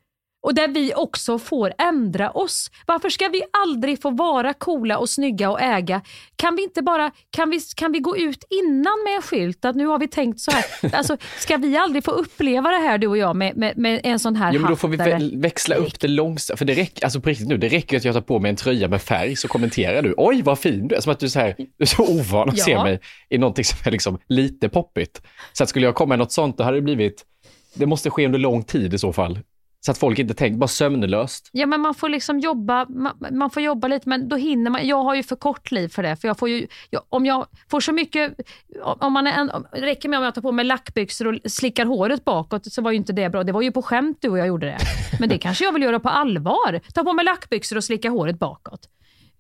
och där vi också får ändra oss? Varför ska vi aldrig få vara coola och snygga och äga? Kan vi inte bara, kan vi, kan vi gå ut innan med en skylt att nu har vi tänkt så här? Alltså, ska vi aldrig få uppleva det här du och jag med, med, med en sån här Ja, men då får vi vä- växla upp det långsamt. För det räcker, alltså på riktigt nu, det räcker att jag tar på mig en tröja med färg så kommenterar du. Oj, vad fin du är. Som att du är så, här, du är så ovan att Ja. se mig i någonting som är liksom lite poppigt. Så att skulle jag komma med något sånt, då hade det blivit, det måste ske under lång tid i så fall. Så att folk inte tänker, bara sömnlöst. Ja, men man får liksom jobba, man, man får jobba lite, men då hinner man. Jag har ju för kort liv för det. För jag får ju, jag, om jag får så mycket, om man är en, om, räcker med om jag tar på mig lackbyxor och slickar håret bakåt så var ju inte det bra. Det var ju på skämt du och jag gjorde det. Men det kanske jag vill göra på allvar. Ta på mig lackbyxor och slicka håret bakåt.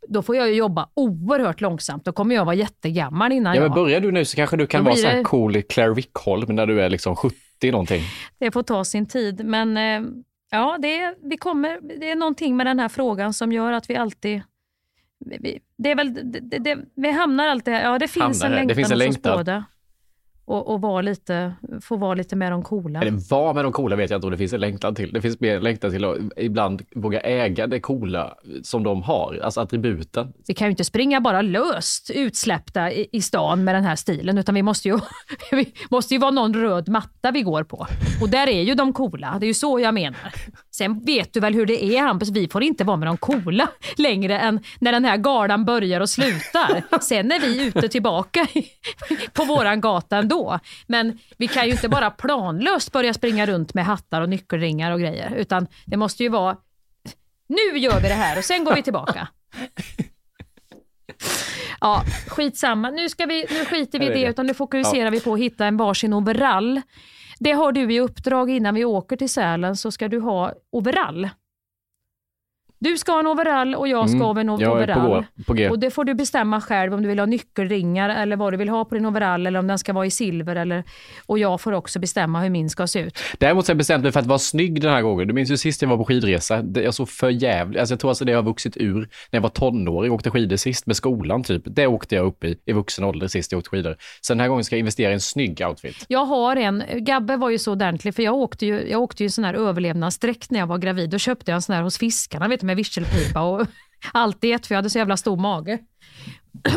Då får jag ju jobba oerhört långsamt. Då kommer jag vara jättegammal innan Ja, jag... men börjar du nu så kanske du kan vara så här cool Claire Wickholm när du är liksom 70 någonting. Det får ta sin tid. Men eh, ja, det är, vi kommer, det är någonting med den här frågan som gör att vi alltid... Vi, det är väl, det, det, vi hamnar alltid här. Ja, det finns Hamnar en här. Det längtan finns en hos oss längtan. båda. Och, och vara lite, få vara lite med de coola. Eller vad med de coola vet jag inte om det finns en längtan till. Det finns mer längtan till att ibland våga äga det coola som de har, alltså attributen. Vi kan ju inte springa bara löst utsläppta i, i stan med den här stilen, utan vi måste ju, vi måste ju vara någon röd matta vi går på. Och där är ju de coola. Det är ju så jag menar. Sen vet du väl hur det är Hampus, vi får inte vara med de coola längre än när den här galan börjar och slutar. Sen är vi ute tillbaka på våran gata ändå. Men vi kan ju inte bara planlöst börja springa runt med hattar och nyckelringar och grejer, utan det måste ju vara nu gör vi det här och sen går vi tillbaka. Ja, skitsamma. Nu, ska vi, nu skiter vi i det, utan nu fokuserar vi på att hitta en varsin overall. Det har du i uppdrag innan vi åker till Sälen, så ska du ha overall. Du ska ha en overall och jag ska Mm, ha en jag är på overall. På G. Och det får du bestämma själv om du vill ha nyckelringar eller vad du vill ha på din overall eller om den ska vara i silver. Eller, och jag får också bestämma hur min ska se ut. Däremot så har jag bestämt mig för att vara snygg den här gången. Du minns ju sist jag var på skidresa. Jag såg för jävligt. Alltså jag tror alltså det har vuxit ur när jag var tonåring och åkte skidor sist med skolan typ. Det åkte jag upp i, i vuxen ålder sist jag åkte skidor. Så den här gången ska jag investera i en snygg outfit. Jag har en, Gabbe var ju så ordentlig för jag åkte ju, jag åkte ju en sån här överlevnadsdräkt när jag var gravid. Då köpte jag en sån här hos fiskarna vet du, med visselpipa och allt det för jag hade så jävla stor mage.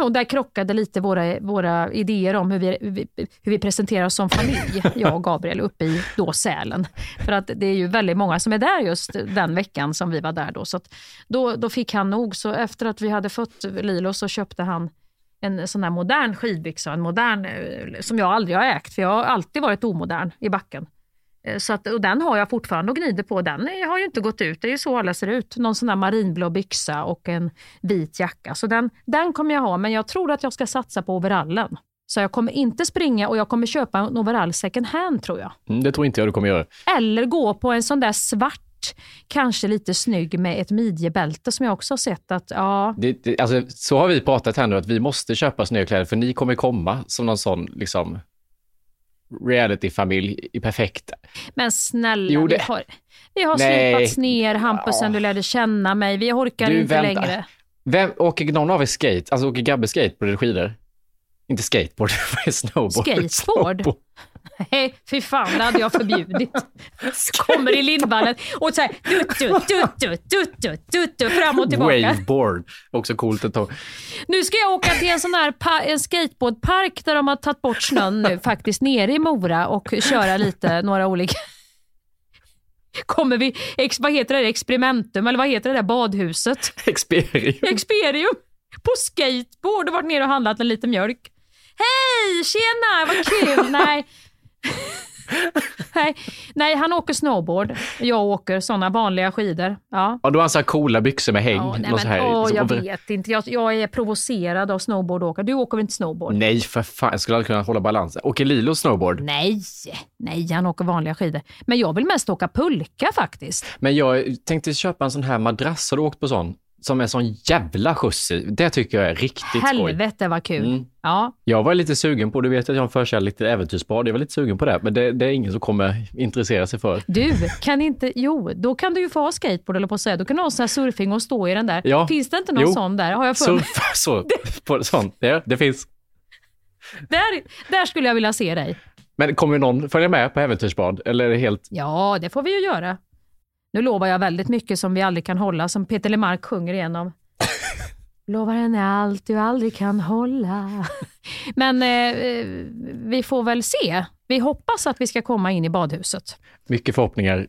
Och där krockade lite våra, våra idéer om hur vi, hur vi presenterar oss som familj, jag och Gabriel, uppe i då Sälen. För att det är ju väldigt många som är där just den veckan som vi var där då. Så att då, då fick han nog, så efter att vi hade fått Lilo så köpte han en sån här modern skidbyxa, en modern eh, som jag aldrig har ägt, för jag har alltid varit omodern i backen. Eh, Så att, och den har jag fortfarande och gnider på. Den har ju inte gått ut, det är ju så alla ser ut. Någon sån där marinblå byxa och en vit jacka. Så den, den kommer jag ha, men jag tror att jag ska satsa på overallen. Så jag kommer inte springa och jag kommer köpa en overall second hand tror jag. Mm, det tror inte jag du kommer göra. Eller gå på en sån där svart, kanske lite snygg med ett midjebälte som jag också har sett att, ja, Det, det, alltså, så har vi pratat här nu att vi måste köpa snygga kläder för ni kommer komma som någon sån liksom reality-familj i perfekt. Men snälla, Jo, vi det- har, vi har slipats ner Hampus sen du lärde känna mig. Vi orkar Du, inte vänta. längre. Vem, åker någon av er skate? Alltså åker Gabbe skateboard eller skidor? Inte skateboard, snowboard? Skateboard? Snowboard. Nej, fy fan, det hade jag förbjudit. Kommer i lindvallen och så här, dutt, dutt, dutt, dutt, dutt, dutt, dutt, fram och tillbaka. Waveboard, också coolt ett tag. Nu ska jag åka till en sån här en skateboardpark där de har tagit bort snön nu, faktiskt, nere i Mora och köra lite, några olika kommer vi, ex, vad heter det, experimentum eller vad heter det där badhuset? Experium. Experium! På skateboard och varit nere och handlat en liten mjölk. Hej, tjena, vad kul! Nej, Nej, nej, han åker snowboard. Jag åker såna vanliga skidor. Ja. Och då har han så coola byxor med häng. Ja, nej, men, här, åh, jag vet inte. Jag, jag är provocerad av snowboardåkare. Du åker väl inte snowboard? Nej, för fan. Jag skulle aldrig kunna hålla balansen. Åker Lilo snowboard? Nej, nej, han åker vanliga skidor. Men jag vill mest åka pulka faktiskt. Men jag tänkte köpa en sån här madrass. Har du åkt på sån? Som är sån jävla skjuts. Det tycker jag är riktigt skoj. Helvete vad kul. Mm. Ja, Jag var lite sugen på, du vet att jag har en förkärlek till äventyrsbad. Jag var lite sugen på det, men det, det är ingen som kommer intressera sig för. Du, kan inte, jo, då kan du ju få ha skateboard eller på att säga. Då kan du ha sån här surfing och stå i den där. Ja. Finns det inte någon Jo. sån där? Har jag för mig? Surfa så, på sånt. Det, det finns. Där, där skulle jag vilja se dig. Men kommer någon följa med på äventyrsbad? Eller är det helt... Ja, det får vi ju göra. Nu lovar jag väldigt mycket som vi aldrig kan hålla, som Peter Lemark sjunger igenom. Lovar henne allt du aldrig kan hålla. Men eh, eh, vi får väl se. Vi hoppas att vi ska komma in i badhuset. Mycket förhoppningar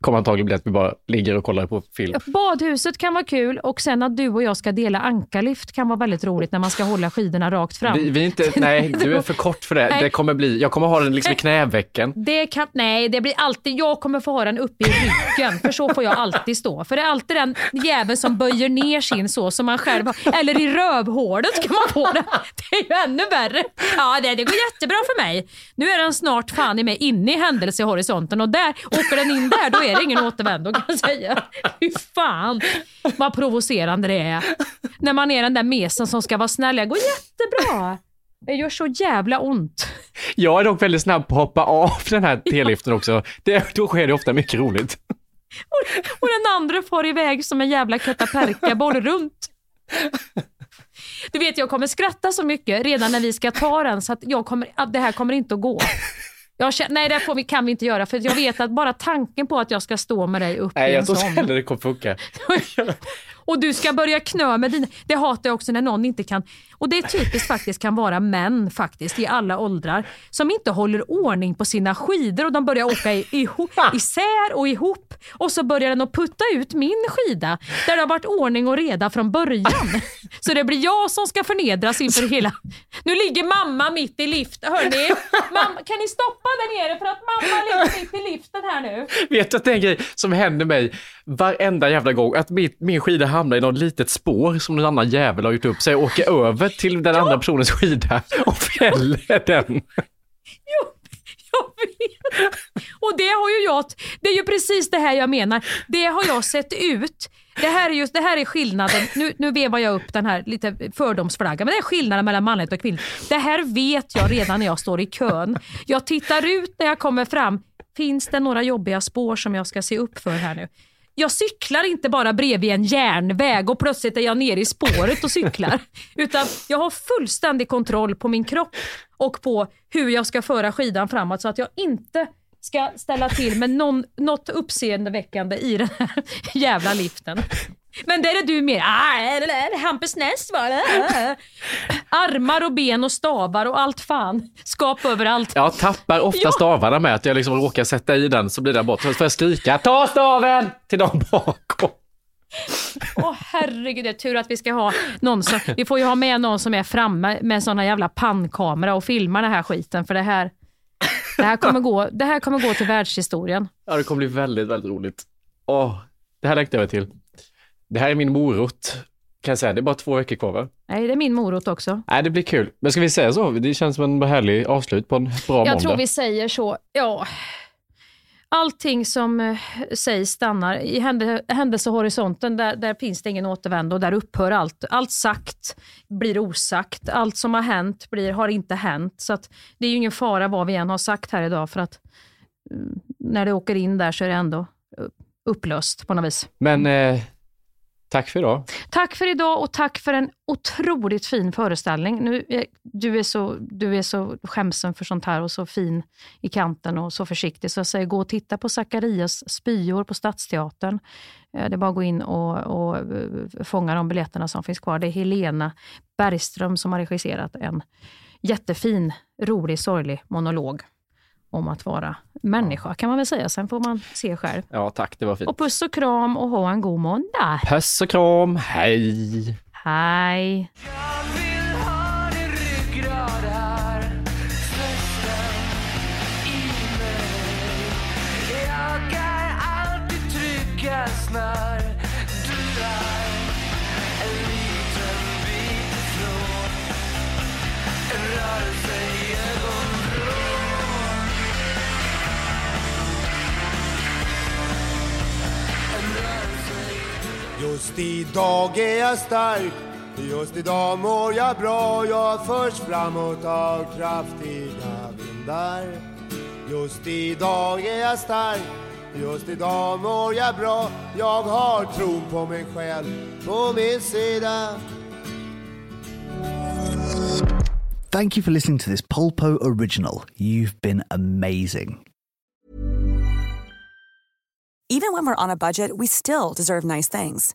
kommer antagligen bli att vi bara ligger och kollar på film. Badhuset kan vara kul och sen att du och jag ska dela ankarlift kan vara väldigt roligt när man ska hålla skidorna rakt fram. Vi, vi inte, nej, du är för kort för det. Nej. det kommer bli, jag kommer ha den liksom i knävecken. Det kan, nej, det blir alltid, jag kommer få ha den uppe i ryggen, för så får jag alltid stå. För det är alltid den jäveln som böjer ner sin så som man själv har. Eller i rövhålet kan man få den. Det är ju ännu värre. Ja, det, det går jättebra för mig. Nu är den snart fan i mig inne i händelsehorisonten och där åker den in där, då är det ingen återvändo kan jag säga. Fy fan vad provocerande det är. När man är den där mesen som ska vara snäll. Det går jättebra. Det gör så jävla ont. Jag är dock väldigt snabb på att hoppa av den här teliften också. Det, då sker det ofta mycket roligt. Och den andra far iväg som en jävla kataperka-boll runt. Du vet, jag kommer skratta så mycket redan när vi ska ta den så att, jag kommer, det här kommer inte att gå. Jag känner, nej, det får vi, kan vi inte göra för jag vet att bara tanken på att jag ska stå med dig upp Nej, i en jag tror sån. inte heller det kommer funka. Och du ska börja knö med dina... Det hatar jag också när någon inte kan... Och det är typiskt faktiskt kan vara män faktiskt i alla åldrar som inte håller ordning på sina skidor och de börjar åka i, ihop, isär och ihop och så börjar den att putta ut min skida där det har varit ordning och reda från början. Så det blir jag som ska förnedras inför hela... Nu ligger mamma mitt i liften. Hörni, mamma, kan ni stoppa där nere för att mamma ligger mitt i liften här nu? Vet du att det är en grej som händer mig varenda jävla gång? Att min, min skida hamnar i något litet spår som någon annan jävel har gjort upp sig och åker över till den andra personens skida och fäller den. Jo, jag vet. Och det har ju jag, det är ju precis det här jag menar. Det har jag sett ut. Det här är, just, det här är skillnaden, nu, nu vevar jag upp den här lite fördomsflaggan, men det är skillnaden mellan manligt och kvinnligt. Det här vet jag redan när jag står i kön. Jag tittar ut när jag kommer fram. Finns det några jobbiga spår som jag ska se upp för här nu? Jag cyklar inte bara bredvid en järnväg och plötsligt är jag nere i spåret och cyklar. Utan jag har fullständig kontroll på min kropp och på hur jag ska föra skidan framåt så att jag inte ska ställa till med någon, något uppseendeväckande i den här jävla liften. Men där är du mer, Hampus Ness var det? Armar och ben och stavar och allt fan. Skap överallt. Jag tappar ofta Ja. stavarna med att jag liksom råkar sätta i den så blir den bort. Så får jag skrika ta staven till dem bakom. Åh herregud, det är tur att vi ska ha någon som, vi får ju ha med någon som är framme med här jävla pannkamera och filmar den här skiten för det här, det här kommer gå, det här kommer gå till världshistorien. Ja, det kommer bli väldigt, väldigt roligt. Åh, det här längtar jag till. Det här är min morot, kan jag säga. Det är bara två veckor kvar va? Nej, det är min morot också. Nej, det blir kul. Men ska vi säga så? Det känns som en härlig avslut på en bra Jag måndag. tror vi säger så, ja. Allting som eh, sägs stannar. I hände, händelsehorisonten där, där finns det ingen återvändo och där upphör allt. Allt sagt blir osagt. Allt som har hänt blir, har inte hänt. Så att det är ju ingen fara vad vi än har sagt här idag för att mm, när det åker in där så är det ändå upplöst på något vis. Men eh, tack för idag. Tack för idag och tack för en otroligt fin föreställning. Nu, du, är så, du är så skämsen för sånt här och så fin i kanten och så försiktig. Så jag säger gå och titta på Zacharias spyor på Stadsteatern. Eh, det är bara att gå in och, och eh, fånga de biljetterna som finns kvar. Det är Helena Bergström som har regisserat en jättefin, rolig, sorglig monolog om att vara människa kan man väl säga. Sen får man se själv. Ja, tack. Det var fint. Och puss och kram och ha en god måndag. Puss och kram. Hej! Hej! Just idag är jag stark Just idag mår jag bra Jag förs framåt av kraftiga vindar Just idag är jag stark Just idag mår jag bra Jag har tron på mig själv på min sida Thank you for listening to this Polpo original. You've been amazing. Even when we're on a budget, we still deserve nice things.